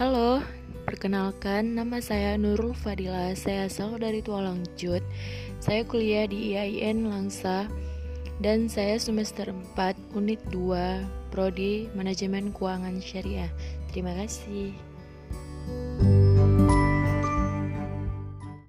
Halo, perkenalkan nama saya Nurul Fadila. Saya asal dari Tualangjut. Saya kuliah di IAIN Langsa dan saya semester 4 unit 2 prodi Manajemen Keuangan Syariah. Terima kasih.